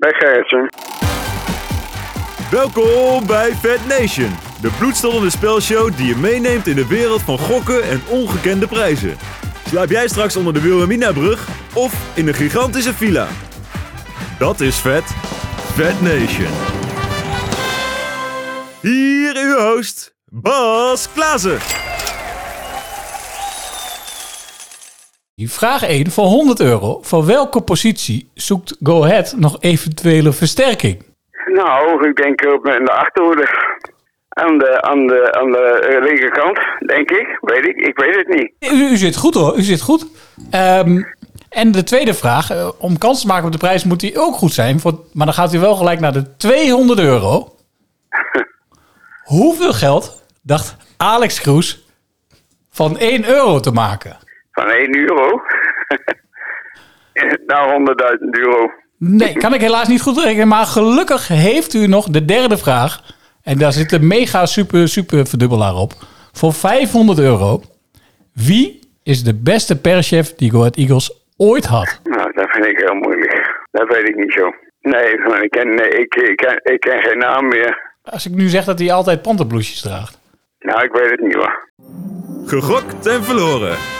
Bij. Welkom bij Fat Nation, de bloedstollende spelshow die je meeneemt in de wereld van gokken en ongekende prijzen. Slaap jij straks onder de Wilhelmina-brug of in een gigantische villa? Dat is vet. Fat Nation. Hier uw host, Bas Klaassen. Vraag 1 voor 100 euro. Voor welke positie zoekt Go Ahead nog eventuele versterking? Nou, ik denk op de achterhoede. Aan de, aan de, aan de linkerkant, denk ik. Weet ik. Ik weet het niet. U, u zit goed hoor, u zit goed. Ehm, en de tweede vraag, eh, om kans te maken op de prijs moet die ook goed zijn. Voor, maar dan gaat u wel gelijk naar de 200 euro. Hoeveel geld dacht Alex Kroes van 1 euro te maken? Van 1 euro. nou, 100.000 euro. Nee, kan ik helaas niet goed rekenen. Maar gelukkig heeft u nog de derde vraag. En daar zit een mega super super verdubbelaar op. Voor 500 euro. Wie is de beste perschef die Go Ahead Eagles ooit had? Nou, dat vind ik heel moeilijk. Dat weet ik niet zo. Nee, maar ik ken, nee, ik, ik, ken, ik ken geen naam meer. Als ik nu zeg dat hij altijd panterbloesjes draagt. Nou, ik weet het niet hoor. Gegokt en verloren.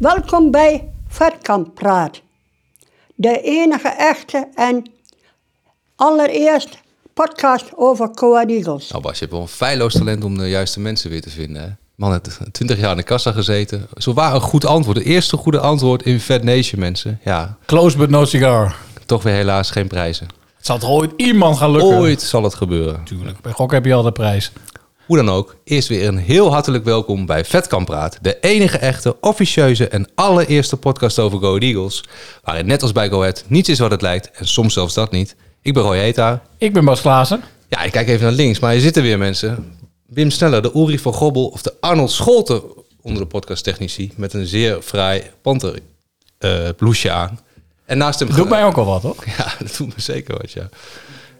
Welkom bij Vetkamp Praat. De enige echte en allereerst podcast over Coa Eagles. Nou Bas, je hebt wel een feilloos talent om de juiste mensen weer te vinden. Hè? Man heeft 20 jaar in de kassa gezeten. Zo waar een goed antwoord. Het eerste goede antwoord in Fat Nation, mensen. Ja, Close but no cigar. toch weer helaas geen prijzen. Het zal toch ooit iemand gaan lukken? Ooit zal het gebeuren. Tuurlijk. Bij Gok heb je al de prijs. Hoe dan ook, eerst weer een heel hartelijk welkom bij Vetkamp Praat. De enige echte, officieuze en allereerste podcast over Go Eagles. Waarin net als bij Go Ahead niets is wat het lijkt en soms zelfs dat niet. Ik ben Roy Heta. Ik ben Bas Klaassen. Ja, ik kijk even naar links, maar je zit er weer mensen. Wim Sneller, de Uri van Gobbel of de Arnold Scholten onder de podcasttechnici. Met een zeer fraai panter blouseje aan. En naast hem... Doet mij ook al wat, hoor. Ja, dat doet me zeker wat, ja.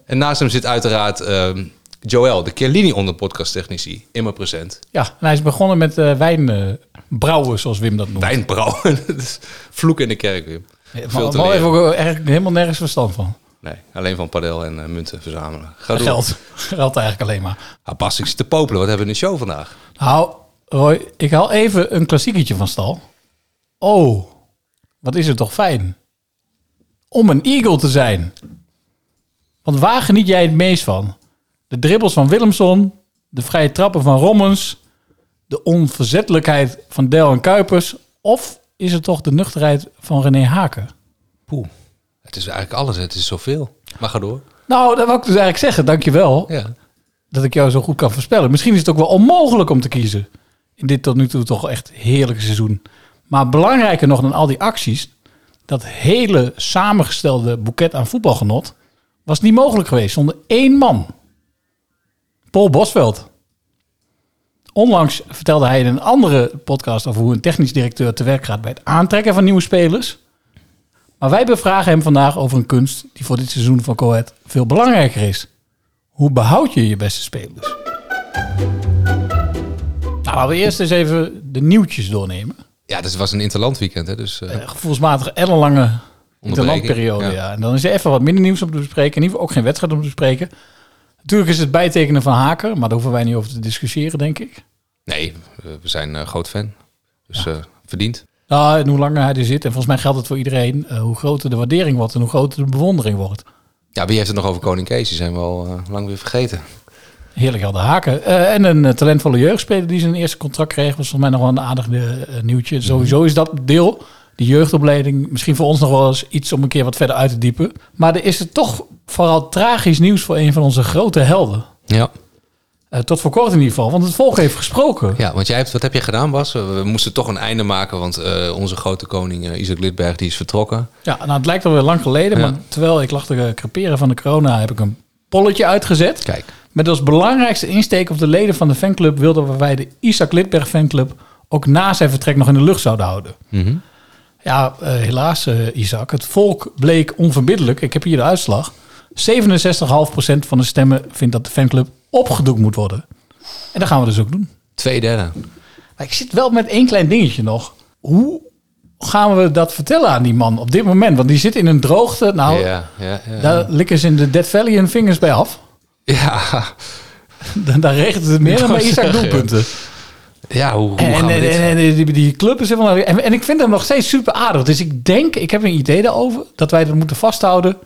En naast hem zit uiteraard ehm, Joël, de Chiellini onder podcasttechnici. Immer present. Ja, en hij is begonnen met eh wijn eh, brouwen, zoals Wim dat noemt. Wijnbrouwen. Dat is Vloek in de kerk, Wim. Te Maar leren. even ook eigenlijk helemaal nergens verstand van. Nee, alleen van padel en eh, munten verzamelen. Ga door. Geld. Geld eigenlijk alleen maar. Ah, Bas, ik zit te popelen. Wat hebben we in de show vandaag? Nou, Roy, ik haal even een klassieketje van stal. Oh, wat is het toch fijn. Om een eagle te zijn. Want waar geniet jij het meest van? De dribbels van Willemson, de vrije trappen van Rommens, de onverzettelijkheid van Del en Kuipers, of is het toch de nuchterheid van René Haken? Poeh. Het is eigenlijk alles. Het is zoveel. Maar ga door. Nou, dat wil ik dus eigenlijk zeggen. Dankjewel Ja. dat ik jou zo goed kan voorspellen. Misschien is het ook wel onmogelijk om te kiezen. In dit tot nu toe toch echt heerlijke seizoen. Maar belangrijker nog dan al die acties... dat hele samengestelde boeket aan voetbalgenot... was niet mogelijk geweest zonder één man. Paul Bosveld. Onlangs vertelde hij in een andere podcast... over hoe een technisch directeur te werk gaat... bij het aantrekken van nieuwe spelers. Maar wij bevragen hem vandaag over een kunst... die voor dit seizoen van Coët veel belangrijker is. Hoe behoud je je beste spelers? Nou, laten we eerst eens even de nieuwtjes doornemen. Ja, dus het was een interlandweekend. Hè? Dus, gevoelsmatig ellenlange interlandperiode. ja. Ja. En dan is er even wat minder nieuws om te bespreken. In ieder geval ook geen wedstrijd om te bespreken. Natuurlijk is het bijtekenen van Haken, maar daar hoeven wij niet over te discussiëren, denk ik. nee, we zijn een groot fan. Dus eh verdiend. Nou, en hoe langer hij er zit, en volgens mij geldt het voor iedereen, eh, hoe groter de waardering wordt en hoe groter de bewondering wordt. Ja, wie heeft het nog over Koning Kees? Die zijn we al eh, lang weer vergeten. Heerlijk hadden haken. Eh, en een eh, talentvolle jeugdspeler die zijn eerste contract kreeg. Was volgens mij nog wel een aardig eh, nieuwtje. Sowieso is dat deel, die jeugdopleiding, misschien voor ons nog wel eens iets om een keer wat verder uit te diepen. Maar er is er toch vooral tragisch nieuws voor een van onze grote helden. Ja. Eh, tot voor kort in ieder geval, want het volk heeft gesproken. Ja, want jij hebt, wat heb je gedaan, Bas? We, moesten toch een einde maken, want eh, onze grote koning uh, Isaac Lidberg die is vertrokken. Ja, nou het lijkt alweer lang geleden, Ja. maar terwijl ik lag te creperen van de corona, heb ik een polletje uitgezet. Kijk. Met als belangrijkste insteek of de leden van de fanclub wilden we wij de Isaac Lidberg fanclub ook na zijn vertrek nog in de lucht zouden houden. Mhm. Ja, eh, helaas eh, Isaac. Het volk bleek onverbiddelijk. Ik heb hier de uitslag. 67,5% van de stemmen vindt dat de fanclub opgedoekt moet worden. En dat gaan we dus ook doen. Twee derde. Maar ik zit wel met één klein dingetje nog. Hoe gaan we dat vertellen aan die man op dit moment? Want die zit in een droogte. Nou, Ja, ja, ja. daar likken ze in de Dead Valley hun vingers bij af. Ja, Dan, daar regent het meer dan bij Isaac doelpunten. Ja hoe, hoe En, gaan we dit? en, en die, die club is helemaal... En, en ik vind hem nog steeds super aardig. Dus ik denk, ik heb een idee daarover... dat wij dat moeten vasthouden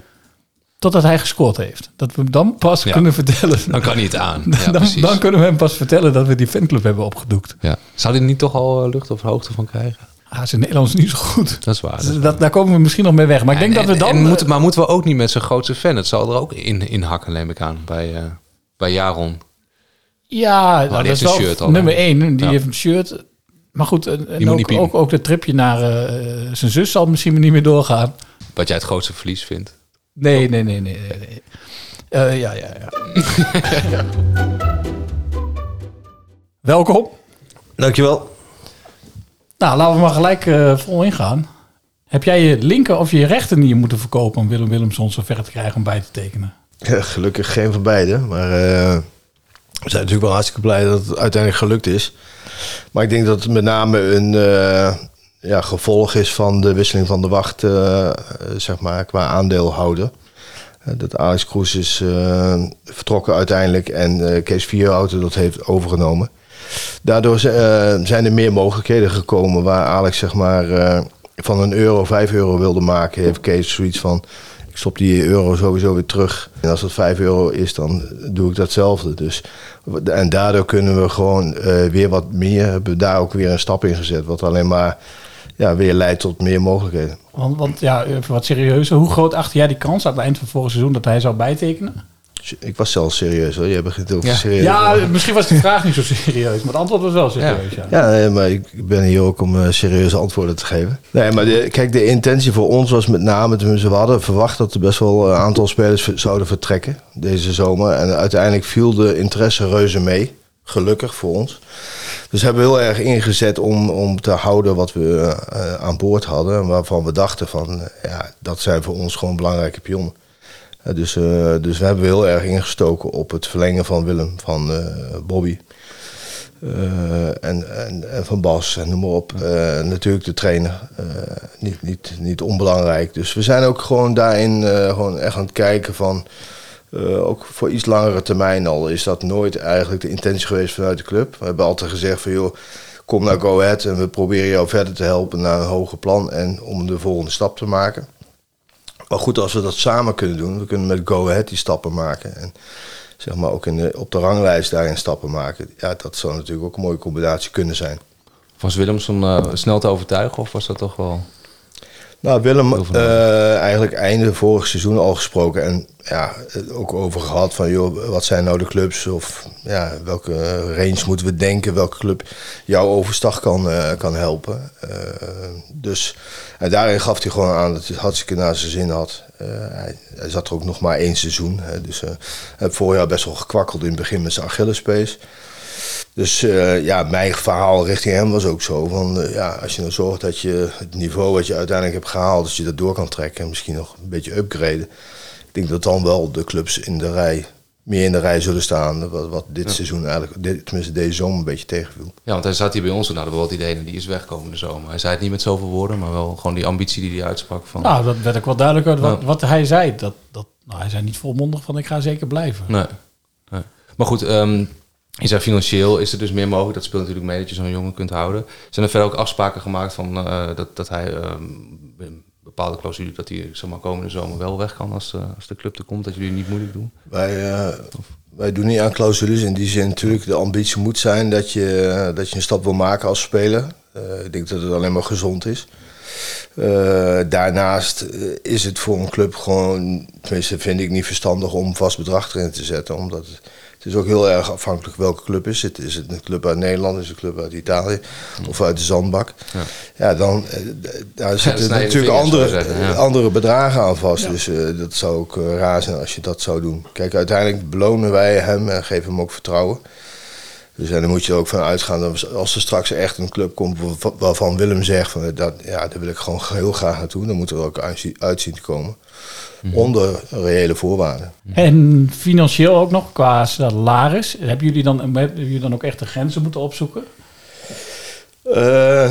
totdat hij gescoord heeft. Dat we hem dan pas Ja. kunnen vertellen. Dan kan hij het aan. Ja, dan, dan kunnen we hem pas vertellen dat we die fanclub hebben opgedoekt. Ja. Zou hij niet toch al eh, lucht of hoogte van krijgen? Ah, zijn Nederlands niet zo goed. Dat is waar. dat Dus dat, daar komen we misschien nog mee weg. Maar ik denk En- dat we dan... en moeten, maar moeten we ook niet met zijn grootste fan? Het zal er ook in, in hakken, neem ik aan, bij, eh, bij Jaron. Ja, nou, die dat heeft is wel shirt al, nummer één. Die Ja. heeft een shirt. Maar goed, en, ook, ook, ook dat tripje naar eh, zijn zus zal misschien niet meer doorgaan. Wat jij het grootste verlies vindt. Nee, nee, nee, nee. nee, nee. Eh, ja, ja, ja. Welkom. Dankjewel. Nou, laten we maar gelijk eh, vol ingaan. Heb jij je linker of je rechter niet moeten verkopen om Willem Willemson zo ver te krijgen om bij te tekenen? Ja, gelukkig geen van beide. Maar eh, we zijn natuurlijk wel hartstikke blij dat het uiteindelijk gelukt is. Maar ik denk dat het met name een eh, ja, gevolg is van de wisseling van de wacht, eh, zeg maar, qua aandeelhouder. Eh, dat Alex Kroes is vertrokken uiteindelijk en Kees Vierhouten dat heeft overgenomen. Daardoor zijn er meer mogelijkheden gekomen waar Alex zeg maar van een euro vijf euro wilde maken. Heeft Kees zoiets van, ik stop die euro sowieso weer terug. En als dat 5 euro is, dan doe ik datzelfde. Dus, en daardoor kunnen we gewoon eh, weer wat meer, hebben we daar ook weer een stap in gezet. Wat alleen maar ja, weer leidt tot meer mogelijkheden. Want, want ja, even wat serieuzer. Hoe groot acht jij die kans aan het eind van vorig seizoen dat hij zou bijtekenen? Ik was zelfs serieus hoor, jij begint ook Ja, serieus. ja misschien was die vraag niet zo serieus, maar het antwoord was wel serieus. Ja. Ja, nee, maar ik ben hier ook om eh, serieuze antwoorden te geven. Nee, maar de, kijk, de intentie voor ons was met name, tenminste, we hadden verwacht dat er best wel een aantal spelers zouden vertrekken deze zomer. En uiteindelijk viel de interesse reuze mee, gelukkig voor ons. Dus hebben we heel erg ingezet om, om te houden wat we eh, aan boord hadden. En waarvan we dachten van, eh, ja, dat zijn voor ons gewoon belangrijke pionnen. Eh, dus, eh, dus we hebben heel erg ingestoken op het verlengen van Willem, van eh, Bobby. En, en, en van Bas en noem maar op. Eh, natuurlijk de trainer. niet, niet, niet onbelangrijk. Dus we zijn ook gewoon daarin gewoon echt aan het kijken van... ook voor iets langere termijn al is dat nooit eigenlijk de intentie geweest vanuit de club. We hebben altijd gezegd van joh, kom naar Go Ahead en we proberen jou verder te helpen naar een hoger plan en om de volgende stap te maken. Maar goed, als we dat samen kunnen doen, we kunnen met Go Ahead die stappen maken. En zeg maar ook in de, op de ranglijst daarin stappen maken. Ja, dat zou natuurlijk ook een mooie combinatie kunnen zijn. Was Willemson eh, snel te overtuigen of was dat toch wel... Nou, Willem, eh, eigenlijk einde vorig seizoen al gesproken. En ja, ook over gehad van, joh, wat zijn nou de clubs? Of ja, welke range moeten we denken? Welke club jouw overstag kan, eh, kan helpen? Eh, dus en daarin gaf hij gewoon aan dat hij het hartstikke naar zijn zin had. Hij, hij zat er ook nog maar één seizoen. Hè, dus hij heeft vorig jaar best wel gekwakkeld in het begin met zijn Achillespees. Dus eh, ja, mijn verhaal richting hem was ook zo. Van, eh, ja, als je nou zorgt dat je het niveau wat je uiteindelijk hebt gehaald, dat je dat door kan trekken en misschien nog een beetje upgraden. Ik denk dat dan wel de clubs in de rij, meer in de rij zullen staan. Wat, wat dit Ja. seizoen eigenlijk, dit, tenminste deze zomer een beetje tegenviel. Ja, want hij zat hier bij ons en hadden we wel het idee, die is wegkomende zomer. Hij zei het niet met zoveel woorden, maar wel gewoon die ambitie die hij uitsprak. Van, Nou, dat werd ook wel duidelijk uit wat, wat hij zei. Dat, dat, nou, hij zei niet volmondig van ik ga zeker blijven. Nee. nee. Maar goed, ehm, je zei financieel is er dus meer mogelijk. Dat speelt natuurlijk mee dat je zo'n jongen kunt houden. Zijn er verder ook afspraken gemaakt van uh, dat, dat hij een bepaalde clausule dat hij zeg maar, komende zomer wel weg kan als, uh, als de club er komt, dat jullie niet moeilijk doen? Wij, uh, wij doen niet aan clausules. In die zin natuurlijk, de ambitie moet zijn dat je, dat je een stap wil maken als speler. Ik denk dat het alleen maar gezond is. Eh, daarnaast eh, is het voor een club gewoon, tenminste vind ik niet verstandig om vast bedrag erin te zetten. Omdat het, is ook heel erg afhankelijk welke club is het. Is het een club uit Nederland, is het een club uit Italië of uit de zandbak? Ja. Ja, dan eh, daar zitten natuurlijk andere, je zeggen, ja. andere bedragen aan vast. Dus eh, dat zou ook eh, raar zijn als je dat zou doen. Kijk, uiteindelijk belonen wij hem en geven hem ook vertrouwen. Dus en dan moet je er ook van uitgaan dat als er straks echt een club komt wa- waarvan Willem zegt van dat, ja, daar wil ik gewoon heel graag naartoe, dan moet er ook uitzien, uitzien te komen. Mhm. Onder reële voorwaarden. En financieel ook nog, qua salaris. Hebben jullie dan, hebben jullie dan ook echt de grenzen moeten opzoeken? Eh,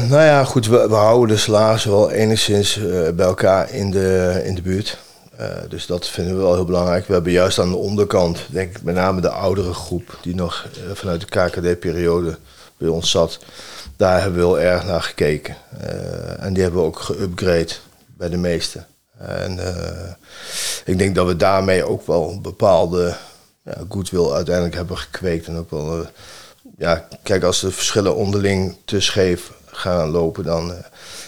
nou ja, goed, we, we houden de salarissen wel enigszins eh, bij elkaar in de, in de buurt. Eh, dus dat vinden we wel heel belangrijk. We hebben juist aan de onderkant, denk ik, met name de oudere groep die nog vanuit de KKD-periode bij ons zat. Daar hebben we heel erg naar gekeken. Eh, en die hebben we ook geüpgrade bij de meesten. En eh, ik denk dat we daarmee ook wel een bepaalde ja, goodwill uiteindelijk hebben gekweekt. En ook wel, eh, ja, kijk, als de verschillen onderling te scheef gaan lopen, dan, eh,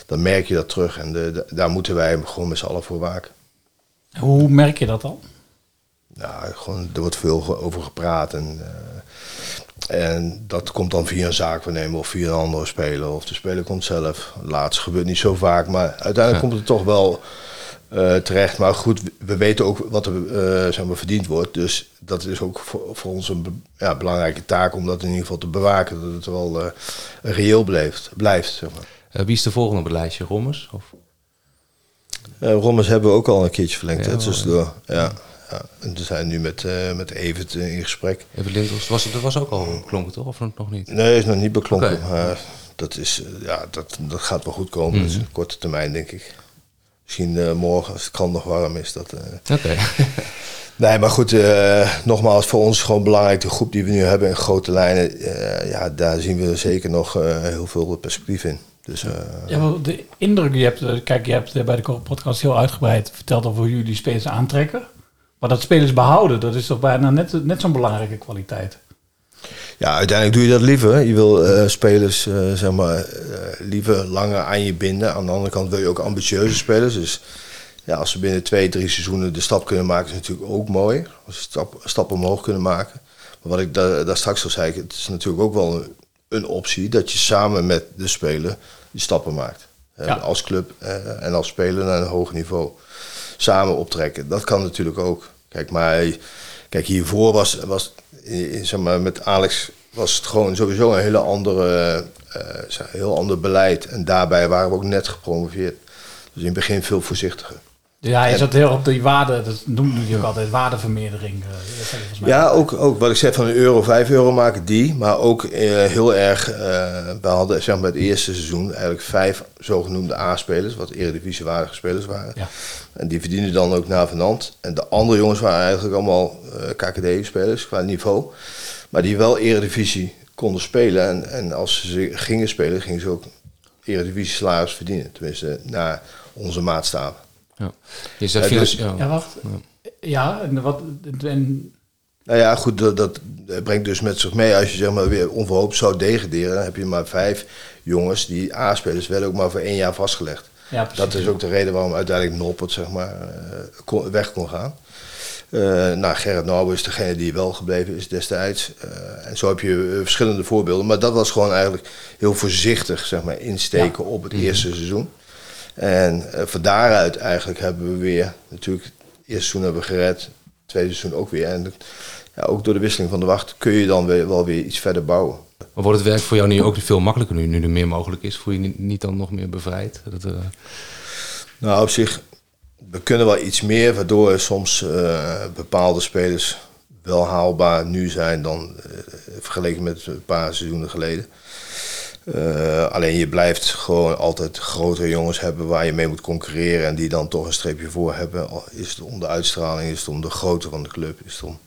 dan merk je dat terug. En de, de- daar moeten wij gewoon met z'n allen voor waken. Hoe merk je dat dan? Nou, gewoon, er wordt veel over gepraat. En, en dat komt dan via een zaakwaarnemer of via een andere speler. Of de speler komt zelf. Laatst gebeurt niet zo vaak, maar uiteindelijk Ja. komt het toch wel eh, terecht. Maar goed, we weten ook wat er eh, zeg maar, verdiend wordt. Dus dat is ook voor, voor ons een ja, belangrijke taak om dat in ieder geval te bewaken. Dat het wel eh, reëel blijft. blijft zeg maar. Eh, wie is de volgende op het lijstje? Rommers? Of? Eh Rommers hebben we ook al een keertje verlengd. Ja, hè, wel, tussendoor. Ja. Ja. En we zijn nu met, eh met Evert in gesprek. Even Lindels. Was het, dat was ook al beklonken, toch? Of nog niet? Nee, is nog niet beklonken. Maar dat, is, ja, dat, dat gaat wel goed komen. Mhm. Dat is een korte termijn, denk ik. Misschien eh, morgen, als het kan nog warm is. Dat, eh. Oké. nee, maar goed, eh, nogmaals, voor ons gewoon belangrijk. De groep die we nu hebben in grote lijnen, eh, ja, daar zien we zeker nog eh, heel veel perspectief in. Dus, eh, Ja, wel, de indruk die je hebt, kijk, je hebt bij de podcast heel uitgebreid verteld over hoe jullie spelers aantrekken. Maar dat spelers behouden, dat is toch bijna net, net zo'n belangrijke kwaliteit. Ja, uiteindelijk doe je dat liever. Je wil eh, spelers eh, zeg maar, eh, liever langer aan je binden. Aan de andere kant wil je ook ambitieuze spelers. Dus ja, als ze binnen twee, drie seizoenen de stap kunnen maken, is natuurlijk ook mooi. Als ze stap, stap omhoog kunnen maken. Maar wat ik daar, daar straks al zei, het is natuurlijk ook wel een, een optie dat je samen met de speler die stappen maakt. Ja. Als club en als speler naar een hoog niveau. Samen optrekken. Dat kan natuurlijk ook. Kijk, maar kijk, hiervoor was, was zeg maar, met Alex was het gewoon sowieso een hele andere, eh, zeg, heel ander beleid. En daarbij waren we ook net gepromoveerd. Dus in het begin veel voorzichtiger. Ja, je zat heel op die waarde, dat noemde je ook altijd, waardevermeerdering. eh, zei. Ja, ook, ook wat ik zeg van een euro, vijf euro maken, die. Maar ook eh, heel erg, eh, we hadden zeg maar het eerste seizoen eigenlijk vijf zogenoemde A-spelers, wat eredivisiewaardige spelers waren. Ja. En die verdienden dan ook naar Venant. En de andere jongens waren eigenlijk allemaal KKD-spelers qua niveau. Maar die wel eredivisie konden spelen. En, en als ze gingen spelen, gingen ze ook eredivisie salaris verdienen. Tenminste, naar onze maatstaven. Ja. Je zegt Ja, dus- financieel- Ja, wacht. Ja, en wat... En, Nou ja, goed, dat, dat brengt dus met zich mee. Als je zeg maar weer onverhoopt zou degraderen, dan heb je maar vijf jongens die A-spelers werden ook maar voor één jaar vastgelegd. Ja, precies. dat is ook de reden waarom uiteindelijk Noppert zeg maar, eh, kon- weg kon gaan. Eh nou, Gerrit Nauwe is degene die wel gebleven is destijds. Eh, en zo heb je verschillende voorbeelden. Maar dat was gewoon eigenlijk heel voorzichtig zeg maar, insteken op het eerste seizoen. En eh, van daaruit eigenlijk hebben we weer, natuurlijk, het eerste seizoen hebben we gered, het tweede seizoen ook weer. En ja, ook door de wisseling van de wacht kun je dan weer, wel weer iets verder bouwen. Maar wordt het werk voor jou nu ook veel makkelijker nu, nu er meer mogelijk is? Voel je niet, niet dan nog meer bevrijd? Dat, eh, Nou, op zich, we kunnen wel iets meer, waardoor soms eh, bepaalde spelers wel haalbaar nu zijn dan vergeleken met een paar seizoenen geleden. Eh, alleen je blijft gewoon altijd grotere jongens hebben waar je mee moet concurreren en die dan toch een streepje voor hebben. Is het om de uitstraling, is het om de grootte van de club, is het om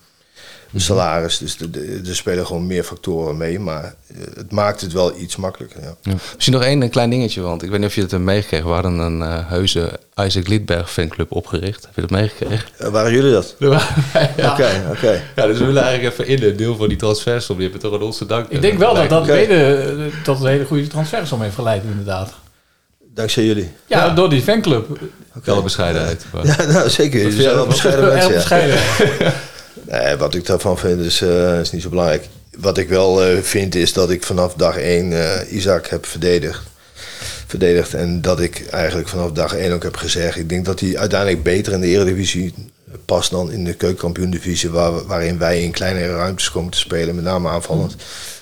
de salaris. Dus de- de- er spelen gewoon meer factoren mee, maar eh, het maakt het wel iets makkelijker. Ja. ja. Misschien nog één een klein dingetje, want ik weet niet of je het hebt meegekregen. We hadden een eh heuse Isaac Lidberg fanclub opgericht. Heb je dat meegekregen? Eh, waren jullie dat? ja. Oké, oké. Ja, dus we willen eigenlijk even in een deel van die transfersom. Die hebben toch aan ons te danken. ik denk wel dat dat mede, dat een hele goede transfersom heeft geleid, inderdaad. Dankzij jullie. Ja, door die fanclub. Wel bescheidenheid. Ja, nou zeker. Wat zijn wel bescheiden mensen. ja. Nee, wat ik daarvan vind is, eh, is niet zo belangrijk. Wat ik wel eh, vind is dat ik vanaf dag één eh, Isaac heb verdedigd. verdedigd. En dat ik eigenlijk vanaf dag één ook heb gezegd... ik denk dat hij uiteindelijk beter in de eredivisie past dan in de keukenkampioen-divisie... Waar, waarin wij in kleinere ruimtes komen te spelen, met name aanvallend.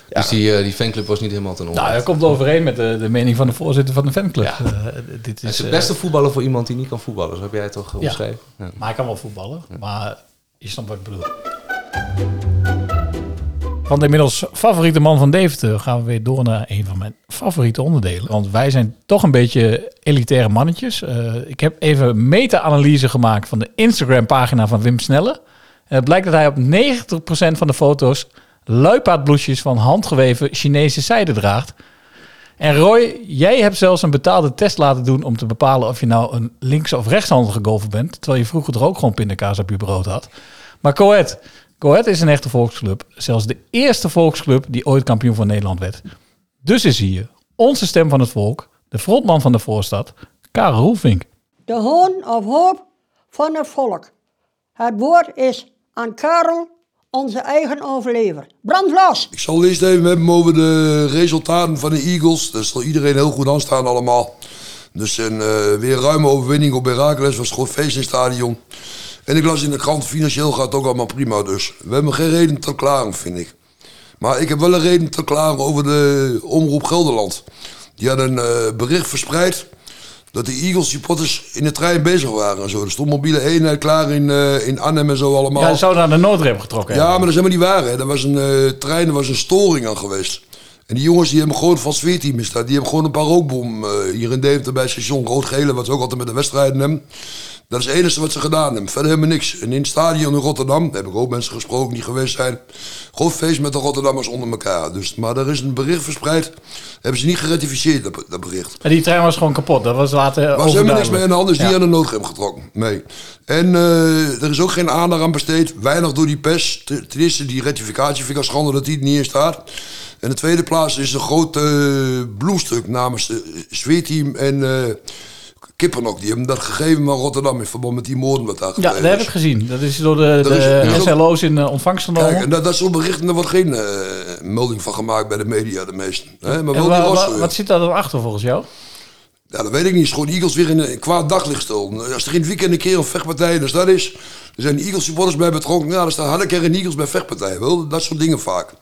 Ja, Dus die, eh, die fanclub was niet helemaal ten Nou, onrechte. dat komt overeen met de, de mening van de voorzitter van de fanclub. Ja. Eh, dit Hij is is de eh, beste voetballer voor iemand die niet kan voetballen. Zo heb jij het toch Ja. omschreven? Ja. Maar hij kan wel voetballen. Maar je snapt wat ik bedoel. Van de inmiddels favoriete man van Deventer gaan we weer door naar een van mijn favoriete onderdelen. Want wij zijn toch een beetje elitaire mannetjes. Eh, ik heb even meta-analyse gemaakt van de Instagram-pagina van Wim Snelle. En het blijkt dat hij op 90% van de foto's luipaardbloesjes van handgeweven Chinese zijde draagt. En Roy, jij hebt zelfs een betaalde test laten doen om te bepalen of je nou een links- of rechtshandige golfer bent. Terwijl je vroeger er ook gewoon pindakaas op je brood had. Maar Coët, Coët is een echte volksclub. Zelfs de eerste volksclub die ooit kampioen van Nederland werd. Dus is hier onze stem van het volk, de frontman van de voorstad, Karel Roelvink. De hoon of hoop van het volk. Het woord is aan Karel, onze eigen overlever. Brand los! Ik zal eerst even hebben over de resultaten van de Eagles. Is voor iedereen heel goed aanstaan allemaal. Dus een eh, weer ruime overwinning op Heracles. was gewoon feest in het stadion. En ik las in de krant, financieel gaat ook allemaal prima dus. We hebben geen reden te klagen, vind ik. Maar ik heb wel een reden te klagen over de Omroep Gelderland. Die had een eh, bericht verspreid dat de Eagles supporters in de trein bezig waren en zo. Er stond mobiele eenheid klaar in, eh, in Arnhem en zo allemaal. Ja, zou naar de Noordrem getrokken Ja, maar dat is helemaal niet waar. Hè. Er was een eh, trein, er was een storing aan geweest. En die jongens die hebben gewoon van sfeerteam is daar. Die hebben gewoon een paar rookbom eh, hier in Deventer bij het station. Rood-gele, wat ze ook altijd met de wedstrijden hebben. Dat is het enige wat ze gedaan hebben. Verder helemaal niks. En in het stadion in Rotterdam, daar heb ik ook mensen gesproken die geweest zijn. Gewoon feest met de Rotterdammers onder elkaar. Dus, maar er is een bericht verspreid. Hebben ze niet geratificeerd, dat, dat bericht. En die trein was gewoon kapot. Dat was later Er was helemaal niks mee aan de hand, dus Ja. die aan de noodrem getrokken. Nee. En eh, er is ook geen aandacht aan besteed. Weinig door die pers. Ten eerste die rectificatie vind ik als schande dat die er niet in staat. En de tweede plaats is een groot eh, bloemstuk namens het zweerteam en Kippernok. Die hebben dat gegeven aan Rotterdam in verband met die moorden wat daar Ja, dat heb ik gezien. Dat is door de, is SLO's in eh, ontvangst genomen. Kijk, en dat, dat soort berichten, daar wordt geen eh, melding van gemaakt bij de media, de meesten. Hè? Maar En wel wa- die wa- Rossen. wat zit daar dan achter volgens jou? Ja, dat weet ik niet. Is gewoon Eagles weer in een kwaad daglicht stellen. Als er in het weekend een keer een vechtpartij dus dat is, er zijn Eagles supporters bij betrokken. Ja, dan staan er een Eagles bij vechtpartijen. Wel, dat soort dingen vaak.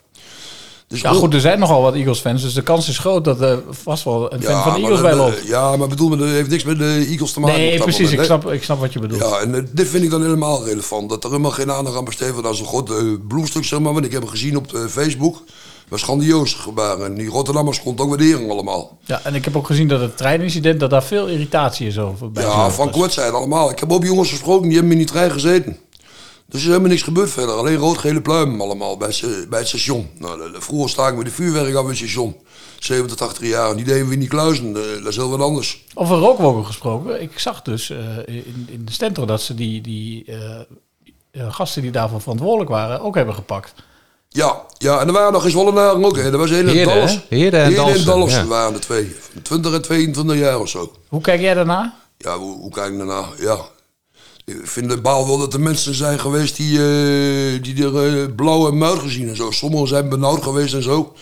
Dus Ja, goed, er zijn nogal wat Eagles-fans, dus de kans is groot dat er vast wel een fan Ja, van de Eagles bij loopt. Ja, maar bedoel, dat heeft niks met de Eagles te maken. Nee, precies, ik moment, snap, ik snap wat je bedoelt. Ja, en eh, dit vind ik dan helemaal relevant. Dat er helemaal geen aandacht aan besteed wordt aan zo'n groot eh, bloemstuk, zeg maar. Want ik heb hem gezien op de Facebook. was grandioos gebaren. En die Rotterdammers komt ook waardering allemaal. Ja, en ik heb ook gezien dat het treinincident, dat daar veel irritatie is over. Bij Ja, van kort zijn allemaal. Ik heb ook jongens gesproken, die hebben in die trein gezeten. Dus er is helemaal niks gebeurd verder. Alleen rood-gele pluimen allemaal bij, het- bij het station. Nou, de- de- vroeger staken we de vuurwerk af bij het station. 70, 80 jaar. En die deden we in die kluizen. Eh, Dat is heel wat anders. Over rookwolken gesproken. Ik zag dus eh, in, in de Stentor dat ze die, die eh, eh, gasten die daarvoor verantwoordelijk waren ook hebben gepakt. Ja, ja, en er waren nog eens Wollenaren ook. Hè. Er was een in Heerden, Dallas. hè? Heerden en ja. waren de twee. Van 20 en 22 jaar of zo. Hoe kijk jij daarna? Ja, hoe, hoe kijk ik daarna? Ja. Ik vind het baal wel dat er mensen zijn geweest die, eh, die er eh, blauw en gezien en zo. Sommigen zijn benauwd geweest en zo.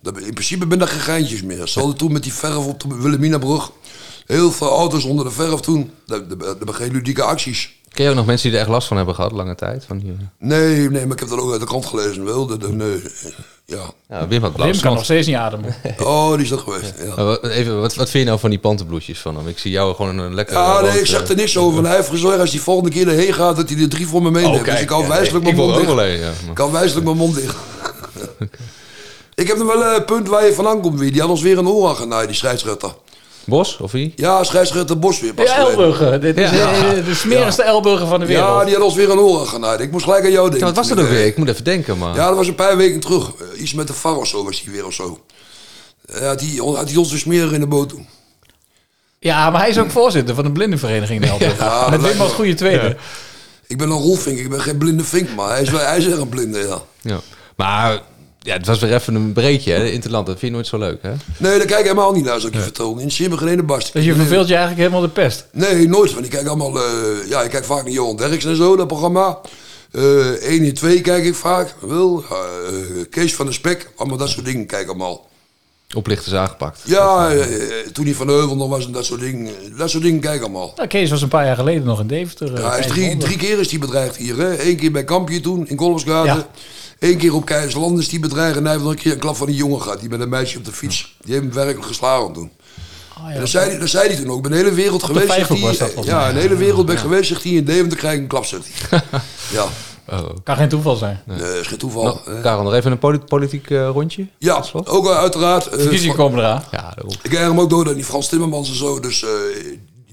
Dat, in principe ben er geen geintjes meer. Ze hadden toen met die verf op de Wilhelminabrug. Heel veel auto's onder de verf toen. Dat, hebben geen ludieke acties. Ken je ook nog mensen die er echt last van hebben gehad, lange tijd? Van die, Nee, nee, maar ik heb dat ook uit de krant gelezen. Wel. Nee, ja. ja, Wim had blauw Wim kan nog steeds niet ademen. Oh, die is dat geweest. Ja. Even, wat, wat vind je nou van die pantenbloesjes van hem? Ik zie jou gewoon een lekker... Ja, nee, rood, ik zeg eh, er niks over. Hij heeft gezorgd als hij volgende keer erheen gaat, dat hij er drie voor me meeneemt. Oh, dus ik kan wijselijk mijn mond dicht. Ik kan wijselijk mijn mond dicht. ik heb nog wel een punt waar je vandaan komt weer. Die had ons weer een oor genaaid, die scheidsrechter. Bos, of wie? Ja, scheidsrechter Bos weer. pas De. Elburger. Dit is Ja. eh, de smerigste Elburger van de wereld. Ja, die had ons weer een oor genaaid. Ik moest gelijk aan jou denken. Ja, wat was dat ook eh, weer? Ik moet even denken, maar... Ja, dat was een paar weken terug. Eh, iets met de VAR of zo was die weer of zo. Ja, die had hij ons weer smeren in de boot doen. Ja, maar hij is ook voorzitter van de blindenvereniging in Elburg. Ja, Met Wim als goede tweede. Ik ben een rolvink, ik ben geen blinde vink, maar hij is, wel, hij is echt een blinde, ja. Ja. Maar Ja, het was weer even een breekje, hè? Interland. Dat vind je nooit zo leuk, hè? Nee, daar kijk ik helemaal niet naar, zou ik je vertellen. In Simmer geen ene barst. Dus je verveelt je eigenlijk helemaal de pest. Nee, nooit. Want ik kijk allemaal... eh, ja, ik kijk vaak naar Johan Derks en zo, dat programma. Eh 1 in 2 kijk ik vaak. Wil. eh, Kees van der Spek. Allemaal dat soort dingen kijk ik allemaal. Oplichters aangepakt. Ja, eh, toen hij van Heuvel nog was en dat soort dingen. Dat soort dingen kijk ik allemaal. Nou, Kees was een paar jaar geleden nog in Deventer. Ja, hij is drie, 500. drie keer is hij bedreigd hier. Hè? Eén keer bij Kampje toen, in Kolfsgaten. Ja. Eén keer op Keizersland is hij bedreigd. En hij heeft nog een keer een klap van die jongen gehad. Die met een meisje op de fiets. Die heeft hem werkelijk geslagen toen. Oh, En dat zei, hij, dat zei hij toen ook. Ik ben de hele wereld Op geweest. zegt volgens ja, de hele wereld ben ik geweest. Zegt hij in Deventer krijg ik een klap. Zegt hij. ja. Kan geen toeval zijn. Nee, is geen toeval. Nou. Karel, nog even een poli- politiek eh, rondje. Ja, ook wel uiteraard. eh, Verkiezingen komen eraan. Ja. Ik krijg hem ook door dat die Frans Timmermans en zo. Dus eh,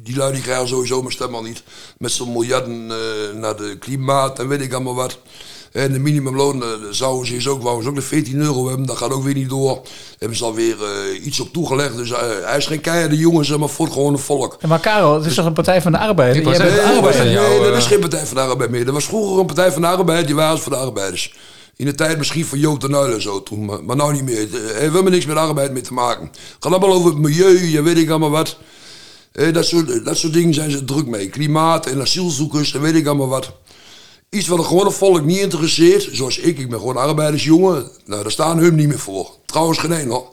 die lui die krijgen sowieso mijn stem al niet. Met zo'n miljarden eh, naar de klimaat en weet ik allemaal wat. En de minimumloon eh, zouden ze eens ook, wouden ze ook de 14 euro hebben. Dat gaat ook weer niet door. Hebben ze alweer eh iets op toegelegd. Dus eh, hij is geen keiharde jongen, zeg maar, voor het gewone volk. Ja, maar Karel, het is toch een Partij van de Arbeid? Wou bent de zeggen, Nee, nee, dat is geen Partij van de Arbeid meer. Dat was vroeger een Partij van de Arbeid, die waren voor de arbeiders. In de tijd misschien van Joop de Uyl en zo toen, maar, maar nou niet meer. Het heeft helemaal niks met arbeid mee te maken. Het gaat allemaal over het milieu, je weet ik allemaal wat. Eh, dat, soort, dat soort dingen zijn ze druk mee. Klimaat en asielzoekers en weet ik allemaal wat. Iets wat het gewone volk niet interesseert, zoals ik, ik ben gewoon arbeidersjongen. Nou, daar staan hun niet meer voor. Trouwens geen één hoor.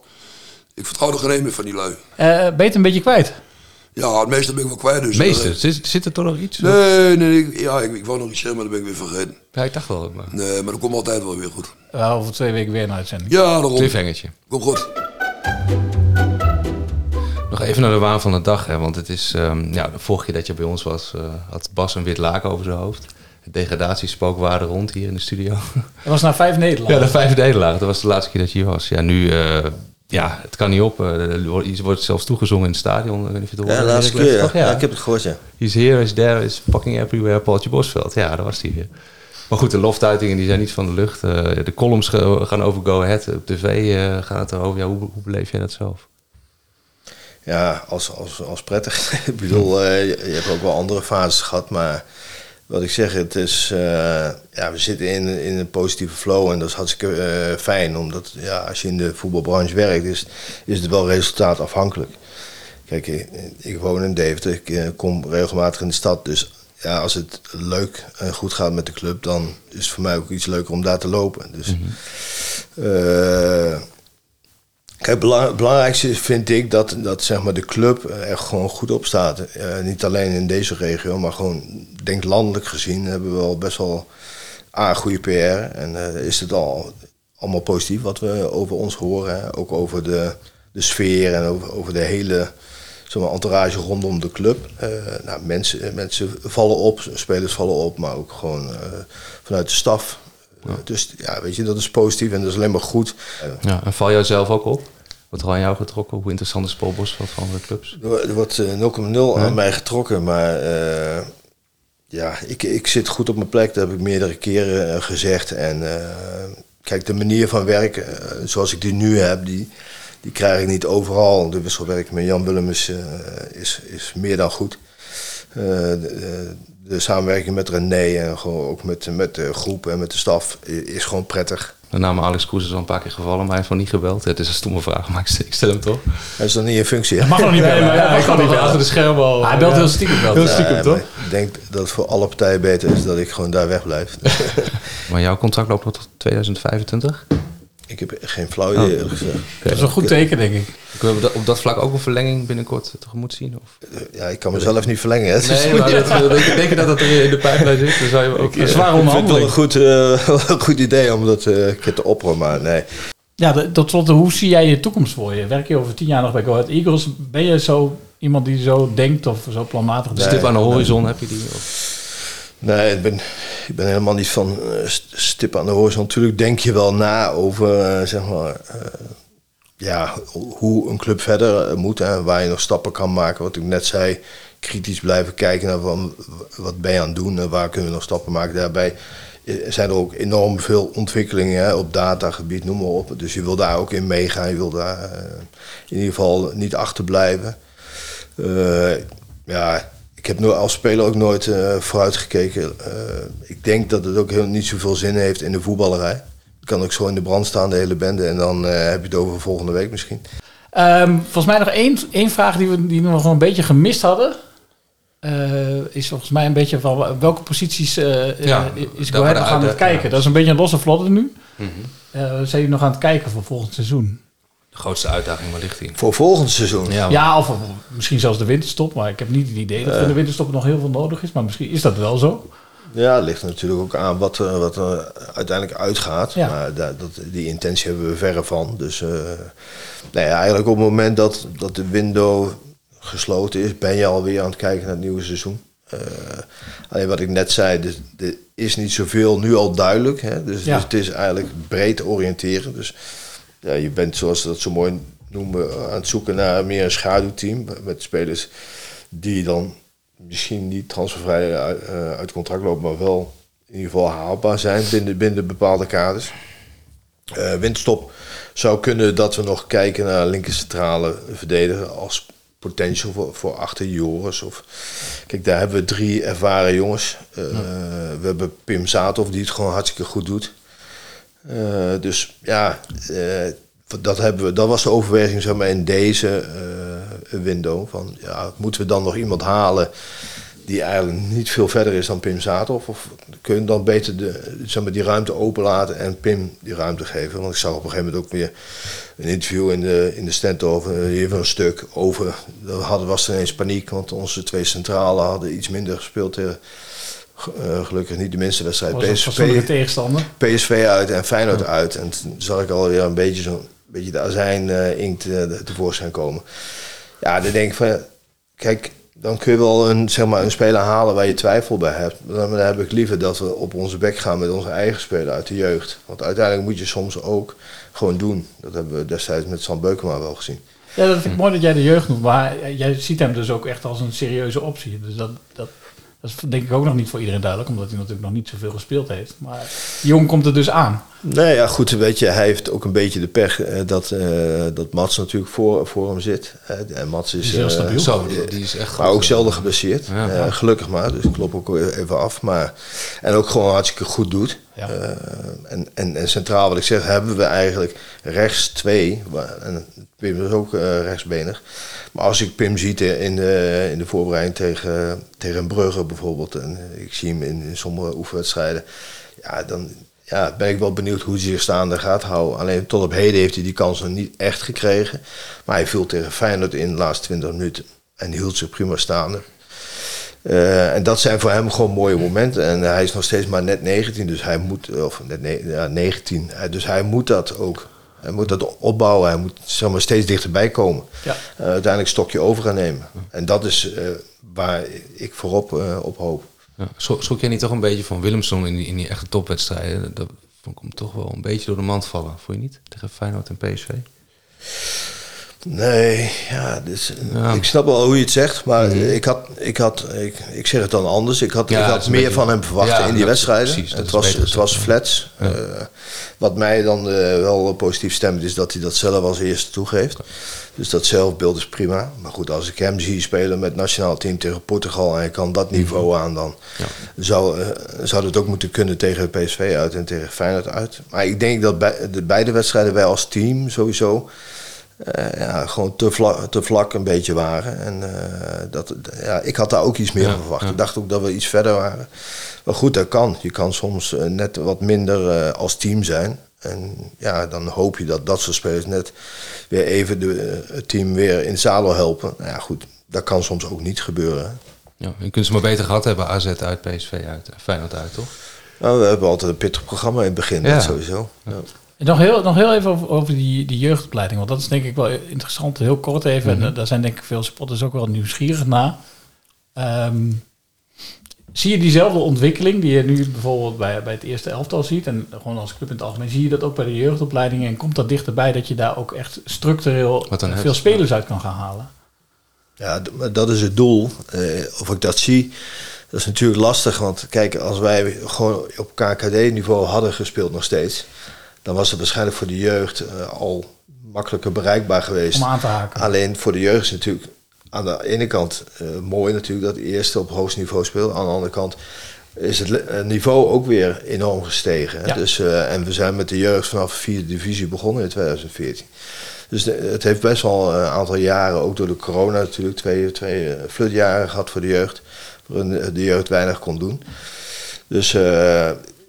Ik vertrouw er geen één meer van die lui. Eh, ben je het een beetje kwijt? Ja, het meeste ben ik wel kwijt dus. Meester, zit, zit er toch nog iets? Nee, nee, ik, ja, ik, ik wou nog iets zeggen, maar dat ben ik weer vergeten. Ja, ik dacht wel. Maar... Nee, maar dat komt altijd wel weer goed. Uh, over twee weken weer een uitzending. Ja, daarom. Cliffhangertje. Komt goed. Nog even naar de waan van de dag, hè, want het is... ehm, ja, de vorige keer dat je bij ons was, eh, had Bas een wit laken over zijn hoofd. Het degradatiespook waarde rond hier in de studio. Dat was na vijf Nederland. Ja, de vijf nederlagen. Dat was de laatste keer dat je hier was. Ja, nu... eh, ja, het kan niet op. Eh, er wordt- Je wordt zelfs toegezongen in het stadion. Ik weet niet of je het Ja, laatste keer, ja. Ik heb het gehoord, ja. He's here, is there, is fucking everywhere. Paultje Bosveld. Ja, daar was hij weer. Maar goed, de loftuitingen die zijn niet van de lucht. Eh, de columns gaan over Go Ahead. Op tv eh, gaat het erover. Ja, hoe, hoe beleef jij dat zelf? Ja, als, als, als prettig. ik bedoel, eh, je, je hebt ook wel andere fases gehad, maar wat ik zeg, het is, eh, ja, we zitten in, in een positieve flow en dat is hartstikke eh, fijn, omdat ja, als je in de voetbalbranche werkt, is, is het wel resultaatafhankelijk. Kijk, ik, ik woon in Deventer, ik eh, kom regelmatig in de stad, dus ja, als het leuk en goed gaat met de club, dan is het voor mij ook iets leuker om daar te lopen. Dus, eh, Kijk, het belangrijkste vind ik dat, dat zeg maar, de club er gewoon goed op staat. Eh, niet alleen in deze regio, maar gewoon, denk landelijk gezien, hebben we al best wel A, goede PR. En eh, is het al allemaal positief wat we over ons horen. Hè? Ook over de, de sfeer en over, over de hele zeg maar, entourage rondom de club. Eh, nou, mensen, mensen vallen op, spelers vallen op, maar ook gewoon vanuit de staf. Eh, dus ja, weet je, dat is positief en dat is alleen maar goed. Eh, Ja, en val jij zelf ook op? Wat er aan jou getrokken? Hoe interessant is Paul Bosveld van andere clubs? Er wo- wordt eh, 0,0 aan mij getrokken, maar eh, ja, ik, ik zit goed op mijn plek. Dat heb ik meerdere keren eh, gezegd. En eh, kijk, de manier van werken eh, zoals ik die nu heb, die, die krijg ik niet overal. De wisselwerking met Jan Willem is, eh, is, is meer dan goed. Eh, de, de- de samenwerking met René en gewoon ook met, met de groep en met de staf is gewoon prettig. De naam Alex Kroes is al een paar keer gevallen, maar hij heeft nog niet gebeld. Het is een stomme vraag, maar ik stel- ik stel hem toch. Hij is dan niet in functie. hè? Dat mag nog niet bellen. maar ja, Ja, hij kan niet achter de schermen al. Hij belt heel stiekem wel. Heel stiekem, Ja, toch? Ik denk dat het voor alle partijen beter is dat ik gewoon daar wegblijf. Maar jouw contract loopt tot 2025? Ik heb geen flauw idee, eerlijk gezegd. Dat is een goed teken, denk ik. Kunnen we op dat vlak ook een verlenging binnenkort tegemoet zien? Of? Ja, ik kan mezelf niet verlengen. Hè. Het is- Nee, maar dat, denk, dat dat er in de pijplijn zit? Dan zou je ook... Een zware ik vind het wel een goed, eh, een goed idee om dat eh, een keer te opperen, maar nee. Ja, de- tot slot, hoe zie jij je toekomst voor je? Werk je over tien jaar nog bij Go Ahead Eagles? Ben je zo iemand die zo denkt of zo planmatig denkt? Stip aan de horizon heb je die? Of? Nee, ik ben, helemaal niet van st- stip aan de horizon. Natuurlijk denk je wel na over, eh, zeg maar, eh, ja, hoe een club verder moet. Hè, waar je nog stappen kan maken. Wat ik net zei, kritisch blijven kijken naar van, wat ben je aan het doen en waar kunnen we nog stappen maken. Daarbij zijn er ook enorm veel ontwikkelingen op datagebied, noem maar op. Dus je wil daar ook in meegaan. Je wil daar in ieder geval niet achterblijven. Ja, ik heb als speler ook nooit eh vooruit gekeken. Eh, ik denk dat het ook heel, niet zoveel zin heeft in de voetballerij. Ik kan ook zo in de brand staan, de hele bende. En dan eh, heb je het over volgende week misschien. Ehm, volgens mij nog één, één vraag die we, die we nog een beetje gemist hadden. Eh, is volgens mij een beetje van welke posities Ja, is daar Go Ahead nog aan het kijken. ja. Dat is een beetje een losse vlotte nu. Mhm. Eh, zijn jullie nog aan het kijken voor volgend seizoen? De grootste uitdaging, waar ligt die? Voor volgend seizoen? Ja, Ja, of, of misschien zelfs de winterstop. Maar ik heb niet het idee dat Eh. in de winterstop nog heel veel nodig is. Maar misschien is dat wel zo. Ja, het ligt natuurlijk ook aan wat, er- wat er uiteindelijk uitgaat. Ja. Maar da- dat, die intentie hebben we verre van. Dus eh, nou ja, eigenlijk op het moment dat, dat de window gesloten is, ben je alweer aan het kijken naar het nieuwe seizoen. Eh, alleen wat ik net zei, er is niet zoveel nu al duidelijk. Hè? Dus, Ja. dus het is eigenlijk breed oriënteren. Dus ja, je bent, zoals ze dat zo mooi noemen, aan het zoeken naar meer een schaduwteam. Met spelers die dan misschien niet transfervrij uit, eh, uit contract lopen, maar wel in ieder geval haalbaar zijn binnen, binnen bepaalde kaders. Eh winststop zou kunnen dat we nog kijken naar linker centrale verdediger als potential voor, voor achter Joris. Of, kijk, daar hebben we drie ervaren jongens. Eh, We hebben Pim Zaathoff die het gewoon hartstikke goed doet. Eh, dus ja, eh, dat, hebben we, dat was de overweging zeg maar, in deze eh, window. Van, ja, moeten we dan nog iemand halen die eigenlijk niet veel verder is dan Pim Zaathoff? Of kun je dan beter de, zeg maar, die ruimte openlaten en Pim die ruimte geven? Want ik zag op een gegeven moment ook weer een interview in de, in de stand over, hier een stuk over. Er was er ineens paniek, want onze twee centralen hadden iets minder gespeeld. Eh, gelukkig niet de minste wedstrijd. Fatsoenlijke tegenstander. PSV uit en Feyenoord uit. En toen zag ik alweer een beetje, zo'n beetje de azijn eh inkt eh, tevoorschijn komen. Ja, dan denk ik van, kijk, dan kun je wel een, zeg maar, een speler halen waar je twijfel bij hebt. Maar dan, dan heb ik liever dat we op onze bek gaan met onze eigen speler uit de jeugd. Want uiteindelijk moet je soms ook gewoon doen. Dat hebben we destijds met Sam Beukema wel gezien. Ja, dat vind ik mooi dat jij de jeugd noemt. Maar jij ziet hem dus ook echt als een serieuze optie. Dus dat, dat, dat is denk ik ook nog niet voor iedereen duidelijk. Omdat hij natuurlijk nog niet zoveel gespeeld heeft. Maar jongen komt er dus aan. Nee, ja, goed, weet je, hij heeft ook een beetje de pech eh, dat, eh, dat Mats natuurlijk voor, voor hem zit. Eh, en Mats is, Die is heel eh, stabiel. Zo, die- is echt Maar goed, ook eh. zelden geblesseerd. Ja. Eh, gelukkig maar, dus ik klop ook even af. Maar, en ook gewoon hartstikke goed doet. Ja. Eh, en, en, en centraal, wat ik zeg, hebben we eigenlijk rechts twee. En Pim is ook eh, rechtsbenig. Maar als ik Pim ziet in de, in de voorbereiding tegen, tegen Brugge bijvoorbeeld. En ik zie hem in, in sommige oefenwedstrijden. Ja, dan ja, ben ik wel benieuwd hoe hij zich staande gaat houden. Alleen tot op heden heeft hij die kans nog niet echt gekregen. Maar hij viel tegen Feyenoord in de laatste 20 minuten. En hield zich prima staande. Eh, en dat zijn voor hem gewoon mooie momenten. En hij is nog steeds maar net 19, dus hij moet, of net ne- ja, 19, Eh, dus hij moet dat ook. Hij moet dat opbouwen, hij moet zeg maar, steeds dichterbij komen. Ja. Eh, uiteindelijk stokje over gaan nemen. En dat is eh, waar ik voorop op hoop. Ja, schrok, jij niet toch een beetje van Willemson in die, in die echte topwedstrijden? Dat vond ik toch wel een beetje door de mand vallen, vond je niet? Tegen Feyenoord en PSV? Nee, ja, dus, Ja. ik snap wel hoe je het zegt, maar ik had, ik had, ik, ik zeg het dan anders. Ik had, Ja, ik dat had meer beetje- van hem verwacht Ja, in die dat- wedstrijden. precies, dat het was, het was flats. Eh, wat mij dan eh, wel positief stemt, is dat hij dat zelf als eerste toegeeft. Dus dat zelfbeeld is prima. Maar goed, als ik hem zie spelen met nationaal team tegen Portugal en hij kan dat niveau aan, dan zou, eh, zou het ook moeten kunnen tegen PSV uit en tegen Feyenoord uit. Maar ik denk dat bij de beide wedstrijden wij als team sowieso ja, gewoon te vlak, te vlak een beetje waren. En eh, dat, ja, ik had daar ook iets meer Ja, van verwacht. ja. Ik dacht ook dat we iets verder waren. Maar goed, dat kan. Je kan soms eh, net wat minder eh, als team zijn. En ja, dan hoop je dat dat soort spelers net weer even de, eh, het team weer in het zadel helpen. Nou ja, goed, dat kan soms ook niet gebeuren. Ja, je kunt ze maar beter gehad hebben, AZ uit, PSV uit, en Feyenoord uit, toch? Nou, we hebben altijd een pittig programma in het begin, Ja. dat sowieso. Ja. En nog heel, nog heel even over, over die, die jeugdopleiding. Want dat is denk ik wel interessant. Heel kort even. Mhm. En eh, daar zijn denk ik veel spotters ook wel nieuwsgierig naar. Ehm, zie je diezelfde ontwikkeling die je nu bijvoorbeeld bij, bij het eerste elftal ziet? En gewoon als club in het algemeen. Zie je dat ook bij de jeugdopleidingen? En komt dat dichterbij dat je daar ook echt structureel dan veel het- spelers uit kan gaan halen? Ja, dat is het doel. Eh, of ik dat zie, dat is natuurlijk lastig. Want kijk, als wij gewoon op KKD-niveau hadden gespeeld nog steeds... dan was het waarschijnlijk voor de jeugd eh, al makkelijker bereikbaar geweest. Om aan te haken. Alleen voor de jeugd is natuurlijk aan de ene kant eh, mooi natuurlijk dat de eerste op hoogst niveau speelt. Aan de andere kant is het niveau ook weer enorm gestegen. Ja. Dus, eh, en we zijn met de jeugd vanaf de vierde divisie begonnen in 2014. Dus de- het heeft best wel een aantal jaren, ook door de corona natuurlijk, twee, twee flutjaren gehad voor de jeugd. Waarin de jeugd weinig kon doen. Dus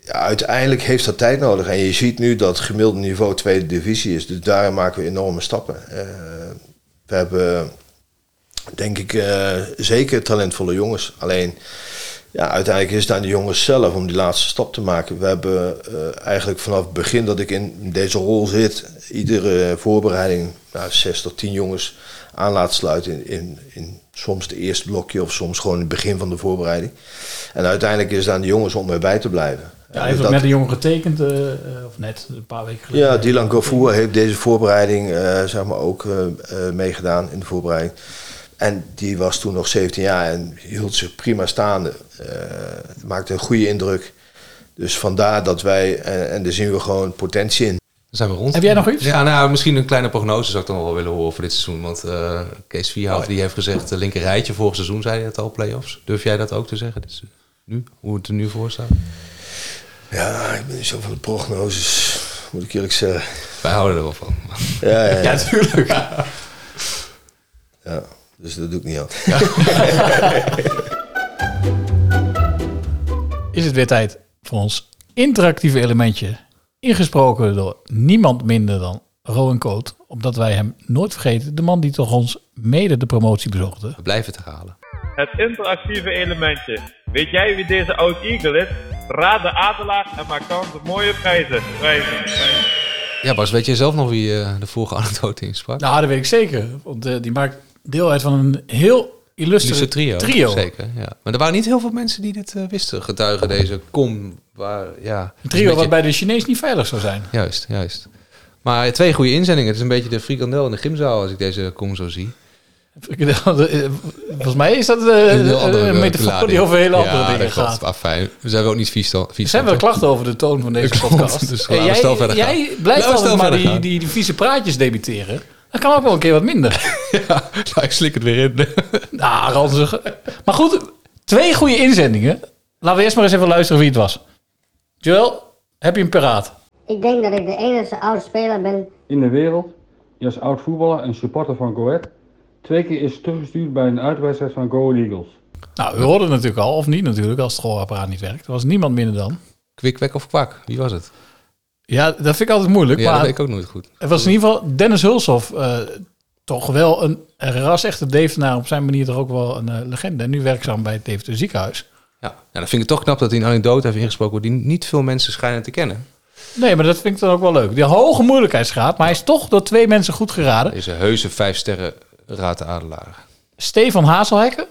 uiteindelijk heeft dat tijd nodig. En je ziet nu dat het gemiddelde niveau tweede divisie is. Dus daar maken we enorme stappen. Eh, we hebben, denk ik, eh, zeker talentvolle jongens. Alleen, ja, uiteindelijk is het aan de jongens zelf om die laatste stap te maken. We hebben eh, eigenlijk vanaf het begin dat ik in deze rol zit, iedere voorbereiding nou, zes tot tien jongens aan laten sluiten. In, in, in soms het eerste blokje of soms gewoon het begin van de voorbereiding. En uiteindelijk is het aan de jongens om erbij te blijven. Ja, hij heeft ook dat- net een jongen getekend, eh, eh, of net, een paar weken geleden. ja, Dylan Gafour heeft deze voorbereiding eh, zeg maar ook meegedaan in de voorbereiding. En die was toen nog 17 jaar en hield zich prima staande. Eh, maakte een goede indruk. Dus vandaar dat wij, en, en daar zien we gewoon potentie in. Dan zijn we rond. Heb jij nog iets? Ja, nou, misschien een kleine prognose zou ik dan wel willen horen voor dit seizoen. Want eh, Kees Oh, Vierhout die heeft gezegd, uh, linker rijtje vorig seizoen, zei hij het al, play-offs. Durf jij dat ook te zeggen? Dus, nu, hoe het er nu voor staat? Ja, ik ben niet zo van de prognoses, moet ik eerlijk zeggen. Wij houden er wel van. Ja, ja, ja. Ja, tuurlijk. Ja, dus dat doe ik niet aan. Is het weer tijd voor ons interactieve elementje. Ingesproken door niemand minder dan Rowan Coat. Omdat wij hem nooit vergeten. De man die toch ons mede de promotie bezorgde. We blijven het herhalen. Het interactieve elementje. Weet jij wie deze oud Eagle is? Raad de adelaar en maak kans op mooie prijzen. Prijzen. prijzen. Ja, Bas, weet jij zelf nog wie eh, de vorige anekdote insprak? Nou, dat weet ik zeker. Want eh, die maakt deel uit van een heel illustre trio. trio. Zeker, ja. Maar er waren niet heel veel mensen die dit eh, wisten. Getuigen deze kom, waar, ja... Een trio wat bij de Chinees niet veilig zou zijn. Juist, juist. Maar twee goede inzendingen. Het is een beetje de frikandel in de gymzaal als ik deze kom zo zie. Volgens mij is dat eh, Een eh, metafoor die over hele Ja, andere dingen gaat. Ah, fijn. We zijn ook niet vies dan. Er Vies zijn wel klachten over de toon van deze Dat klopt. podcast. Dus Hey, we snel jij verder gaan. jij blijft we altijd maar die, die, die vieze praatjes debiteren. Dat kan ook wel een keer wat minder. Nou, ik slik het weer in. nou, ranzig. Maar goed, twee goede inzendingen. Laten we eerst maar eens even luisteren wie het was. Joel, heb je een paraat? Ik denk dat ik de enige oude speler ben in de wereld die als oud voetballer en supporter van Go Ahead twee keer is teruggestuurd bij een uitwedstrijd van Go Eagles. Nou, we hoorden het natuurlijk al, of niet natuurlijk, als het gehoorapparaat niet werkt. Er was niemand minder dan. Kwik, kwek of kwak? Wie was het? Ja, dat vind ik altijd moeilijk. Ja, maar dat weet ik ook nooit goed. Het was in ieder geval Dennis Hulshoff. eh, toch wel een, een ras-echte Devenaar. Op zijn manier toch ook wel een eh, legende. En nu werkzaam bij het Deventer ziekenhuis. Ja. ja, dan vind ik het toch knap dat hij een anekdote heeft ingesproken die niet veel mensen schijnen te kennen. Nee, maar dat vind ik dan ook wel leuk. Die hoge moeilijkheidsgraad. Maar hij is toch door twee mensen goed geraden. Deze heuse vijf sterren raad de adelaar. Stefan Hazelhekken.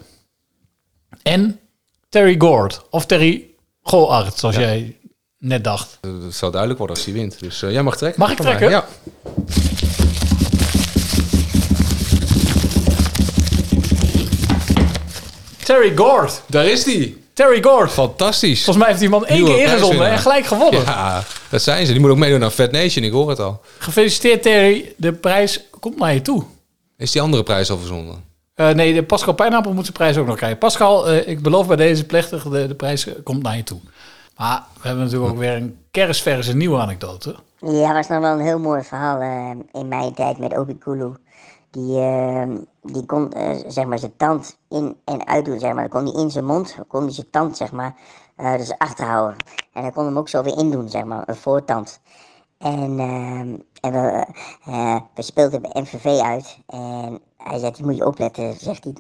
En Terry Gord. Of Terry Goart, zoals Ja. jij net dacht. Het zal duidelijk worden als hij wint. Dus eh, jij mag trekken. Mag ik mij. trekken? Ja. Terry Gord. Daar is hij. Terry Gord. Fantastisch. Volgens mij heeft die man één Nieuwe keer ingezonden en gelijk gewonnen. Ja, dat zijn ze. Die moet ook meedoen aan Fat Nation. Ik hoor het al. Gefeliciteerd Terry. De prijs komt naar je toe. Is die andere prijs al verzonden? Eh, nee, de Pascal Pijnappel moet zijn prijs ook nog krijgen. Pascal, eh, ik beloof bij deze plechtig, de, de prijs eh, komt naar je toe. Maar we hebben natuurlijk ook weer een kerstverse nieuwe anekdote. Ja, was nog wel een heel mooi verhaal eh, in mijn tijd met Obi Kulu. Die, die kon eh, zeg maar zijn tand in en uit doen, zeg maar. Dan kon hij in zijn mond, kon hij zijn tand zeg maar, eh, dus achterhouden. En dan kon hem ook zo weer indoen, zeg maar, een voortand. En, eh, en we, eh, we speelden bij MVV uit. En hij zei, die moet je opletten, zegt hij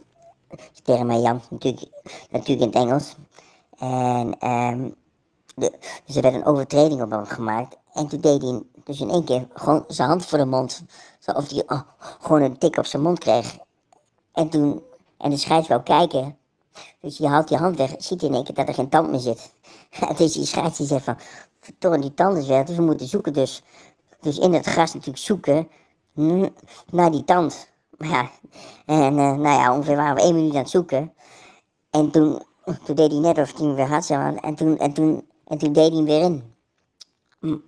tegen mij, Jan. Natuurlijk, natuurlijk in het Engels. En ehm, de, dus er werd een overtreding op hem gemaakt. En toen deed hij dus in één keer gewoon zijn hand voor de mond. Zo Of hij oh, gewoon een tik op zijn mond kreeg. En toen, en de scheids wou kijken. Dus je haalt je hand weg, ziet in één keer dat er geen tand meer zit. Dus die scheids die zegt van, verdorie die tand is weg. Dus we moeten zoeken dus, dus in het gras natuurlijk zoeken naar die tand. Maar ja, en eh, nou ja, ongeveer waren we één minuut aan het zoeken. En toen, toen deed hij net of hij hem weer had, zeg maar. En toen, en toen, en toen deed hij hem weer in. Mm.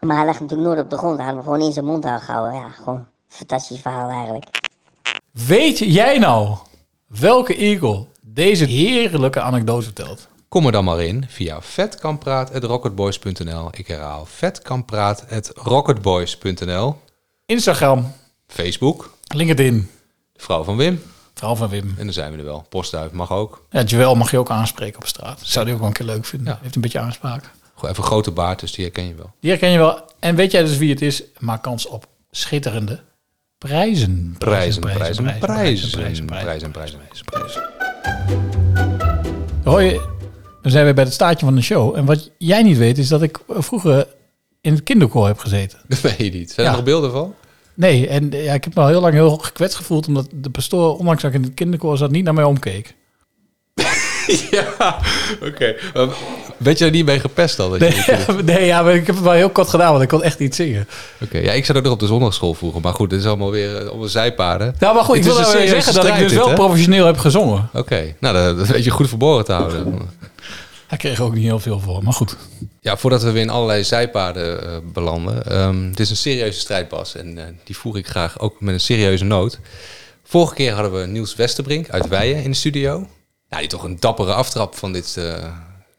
Maar hij lag natuurlijk nooit op de grond. Hij had hem gewoon in zijn mond gehouden. Ja, gewoon een fantastisch verhaal eigenlijk. Weet jij nou welke Eagle deze heerlijke anekdote vertelt? Kom er dan maar in via vetkampraat.rocketboys.nl. Ik herhaal vetkampraat.rocketboys.nl. Instagram, Facebook, LinkedIn, de vrouw van Wim. vrouw van Wim. En dan zijn we er wel. Postduif mag ook. Ja, Joël mag je ook aanspreken op straat. Zou die ook wel een keer leuk vinden. Heeft een beetje aanspraak. Gewoon even grote baard, dus die herken je wel. Die herken je wel. En weet jij dus wie het is? Maak kans op schitterende prijzen. Prijzen, prijzen, prijzen, prijzen, prijzen, prijzen, prijzen. Hoi, dan zijn we bij het staartje van de show. En wat jij niet weet is dat ik vroeger in het kinderkoor heb gezeten. Dat weet je niet. Zijn er Ja. nog beelden van? Nee, en ja, ik heb me al heel lang heel gekwetst gevoeld... omdat de pastoor, ondanks dat ik in het kinderkoor zat, niet naar mij omkeek. ja, oké. Maar Werd je er niet mee gepest al? Dat je Nee, nee ja, maar ik heb het wel heel kort gedaan, want ik kon echt niet zingen. Oké, ja, ik zat ook nog op de zondagschool vroeger. Maar goed, dit is allemaal weer eh, op een zijpaden. Nou, maar goed, ik wil wel weer zeggen dat ik dus wel professioneel heb gezongen. Oké, nou, dat, dat weet je goed verborgen te houden. Hij kreeg ook niet heel veel voor, maar goed. Ja, voordat we weer in allerlei zijpaden eh, belanden. ehm het is een serieuze strijd, Bas. En eh, die voer ik graag ook met een serieuze noot. Vorige keer hadden we Niels Westerbrink uit Weijen in de studio. Ja, die toch een dappere aftrap van dit... eh,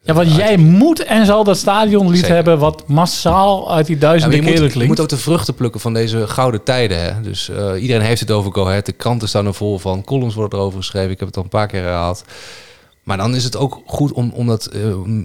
Ja, want jij moet en zal dat stadionlied Zeker. hebben... wat massaal uit die Ja, duizenden je, keren moet, je klinkt. moet ook de vruchten plukken van deze gouden tijden. Hè? Dus iedereen heeft het over Go Ahead. De kranten staan er vol van. Columns worden erover geschreven. Ik heb het al een paar keer herhaald. Maar dan is het ook goed om, om dat eh,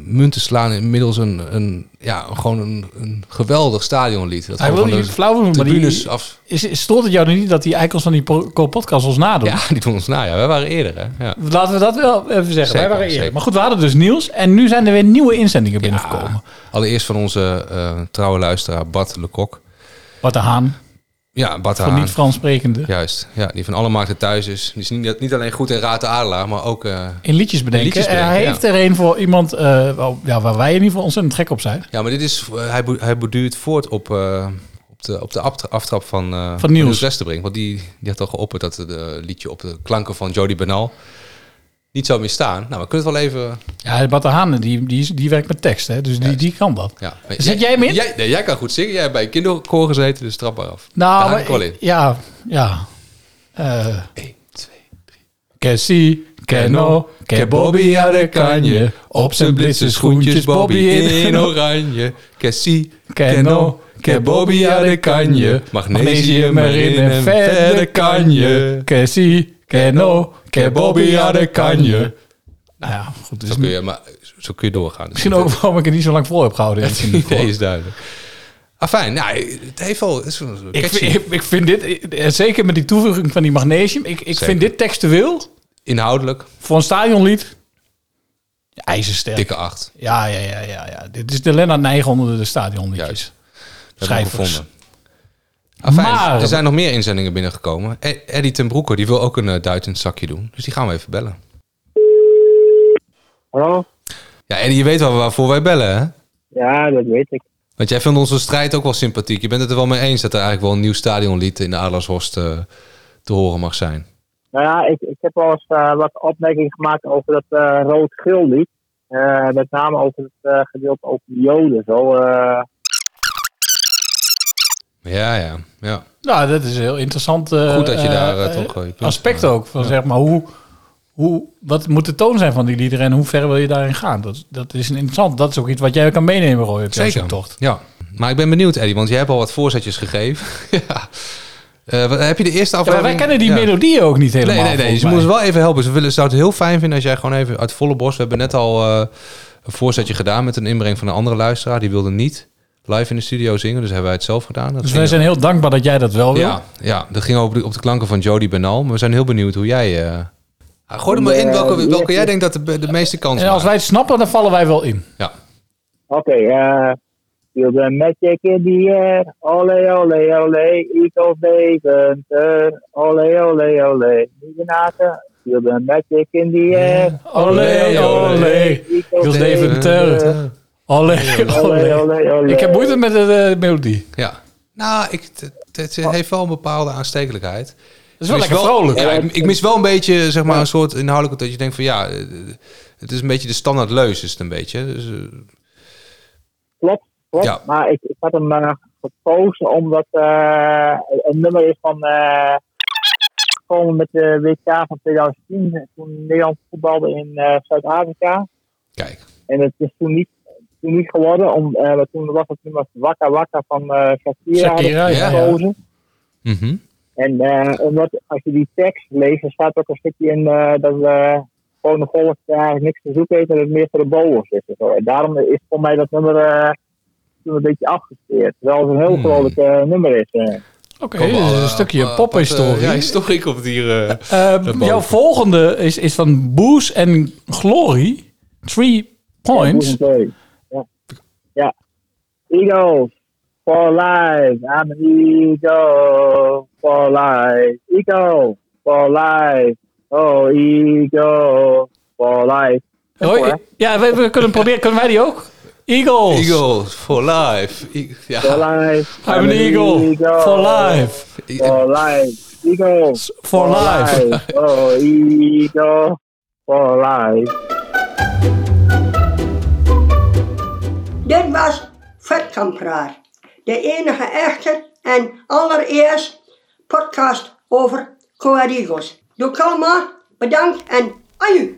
munt te slaan inmiddels een, een, ja, gewoon een, een geweldig stadionlied. Dat Hij wil niet flauw doen, maar die, af. is, stoort het jou nu niet dat die eikels van die po- podcast ons nadoen? Ja, die doen ons na. Ja, wij waren eerder. Hè? Ja. Laten we dat wel even zeggen. Zeker, Wij waren eerder. zeker. Maar goed, we hadden dus nieuws. En nu zijn er weer nieuwe inzendingen binnengekomen. Allereerst van onze eh, trouwe luisteraar Bart Lecoq. Wat de Haan. Ja, Bart Van Haan. niet-Frans sprekende. Juist, ja, die van alle markten thuis is. Die is niet, niet alleen goed in Raad de Adelaar, maar ook eh, In liedjes bedenken. liedjes En hij heeft er een voor iemand eh, wel- ja, waar wij in ieder geval ontzettend gek op zijn. Ja, maar dit is, eh, hij, borduurt voort op, eh, op de, op de aftra- aftrap van, eh Van Niels. Westerbrink. Want die, die had al geopperd dat het eh, liedje op de klanken van Jody Benal niet zou meer staan. Nou, we kunnen het wel even... Ja, Bart de Haan, die, die, die werkt met tekst, hè? dus die, die kan dat. Ja. Zit jij hem in? Jij, nee, jij kan goed zingen. Jij hebt bij een kinderkoor gezeten, dus trap maar af. Nou, Daar maar ik wel in. Ja, ja. Uh, 1, 2, 3. Que si, que no, que Bobby aan de kanje. Op zijn blitse schoentjes Bobby in oranje. Que si, Que no, que Bobby aan de kanje. Magnesium erin en verder kan je. Que si, que no, que Bobby aan de kanje. Nou ja, goed. Dus Zo kun je, maar, zo kun je doorgaan. Dus Misschien ook waarom ik het niet zo lang vol heb gehouden. Het idee is duidelijk. Ah, fijn. Nou, het heeft wel... Het Ik ik, ik vind dit, zeker met die toevoeging van die magnesium, ik, ik Zeker. vind dit textueel Inhoudelijk. voor een stadionlied ijzersterk. Dikke acht. Ja, ja, ja, ja, ja. Dit is de Lennart Nijgen onder de stadionliedjes. We Schrijvers. Ah. Maar- er zijn nog meer inzendingen binnengekomen. E- Eddie ten Broeke, die wil ook een uh, duit in het zakje doen. Dus die gaan we even bellen. Hallo? Ja, Eddie, je weet wel waarvoor wij bellen, hè? Ja, dat weet ik. Want jij vindt onze strijd ook wel sympathiek. Je bent het er wel mee eens dat er eigenlijk wel een nieuw stadionlied in de Adelaarshorst eh, te horen mag zijn. Nou ja, ik, ik heb wel eens eh, wat opmerkingen gemaakt over dat eh, rood-geel lied. Eh, met name over het eh, gedeelte over de joden. Zo, eh, Ja, ja, ja. Nou, dat is heel interessant. eh, Goed dat je eh, daar eh, toch je aspect ook van zeg maar hoe, hoe wat moet de toon zijn van die liederen en hoe ver wil je daarin gaan? Dat, dat is een interessant. Dat is ook iets wat jij kan meenemen, Roy, op Zeker. zoektocht. Ja. Maar ik ben benieuwd, Eddie, want jij hebt al wat voorzetjes gegeven. ja. Wat- heb je de eerste Ja, aflevering... wij kennen die melodieën ook niet helemaal. Nee, nee, nee. volgens Je moet mij. ons wel even helpen. Ze willen, zouden het heel fijn vinden als jij gewoon even uit volle borst... We hebben net al een voorzetje gedaan met een inbreng van een andere luisteraar. Die wilde niet live in de studio zingen, dus hebben wij het zelf gedaan. Dat Dus wij zijn heel dankbaar dat jij dat wel wil. Ja, ja, dat ging op de, op de klanken van Jody Benal. Maar we zijn heel benieuwd hoe jij... eh gooi er maar in welke, welke jij denkt dat de, de meeste kans En als wij het snappen, dan vallen wij wel in. Ja. Oké, eh. Feel the magic in the air. Ole, ole, ole. Eagles Deventer. Ole, ole, ole. Niedenaken. Feel the magic in the air. Olé, olé. Jos Deventer. Ik heb moeite met de melodie. Ja. Nou, ik, het, het heeft wel een bepaalde aanstekelijkheid. is wel lekker vrolijk. Ja, ik, ik mis wel een beetje, zeg maar, een soort inhoudelijk... dat je denkt van ja, eh, het is een beetje de standaard leus is het een beetje. Dus, eh, Klopt, klopt. Ja. Maar ik, ik had hem eh, gekozen omdat eh een nummer is van. eh gekomen met de WK van 2010. Toen Nederland voetbalde in Zuid-Afrika. Kijk. En het is toen niet, toen niet geworden, om, eh, toen was het nummer Wakka Wakka van eh Shakira, ja. gekozen. Mhm. En eh, omdat als je die tekst leest, er staat ook een stukje in eh, dat eh gewoon de volk eigenlijk niks te zoeken heeft en het meer voor de boos is. En, zo. en daarom is voor mij dat nummer eh, toen een beetje afgesteerd. Terwijl het een heel vrolijk eh, nummer is. eh. Oké, dit is een stukje pophistorie. ja, historie komt hier. eh, Eh, jouw volgende is, is van Boos en Glory. Three points. Ja, ja. ja. Eagles for life. I'm an eagle for life. Eagle for life. Oh, eagle for life. Hoi. Ja, we, we kunnen proberen. Kunnen wij die ook? Eagles. Eagles for life. E- ja. For life. I'm an eagle for life. For life. Eagles For life. Oh, eagle for life. Dit was Vetkampraat. De enige echte en allereerst podcast over Coa Eagles. Doe kalma, bedankt en aju.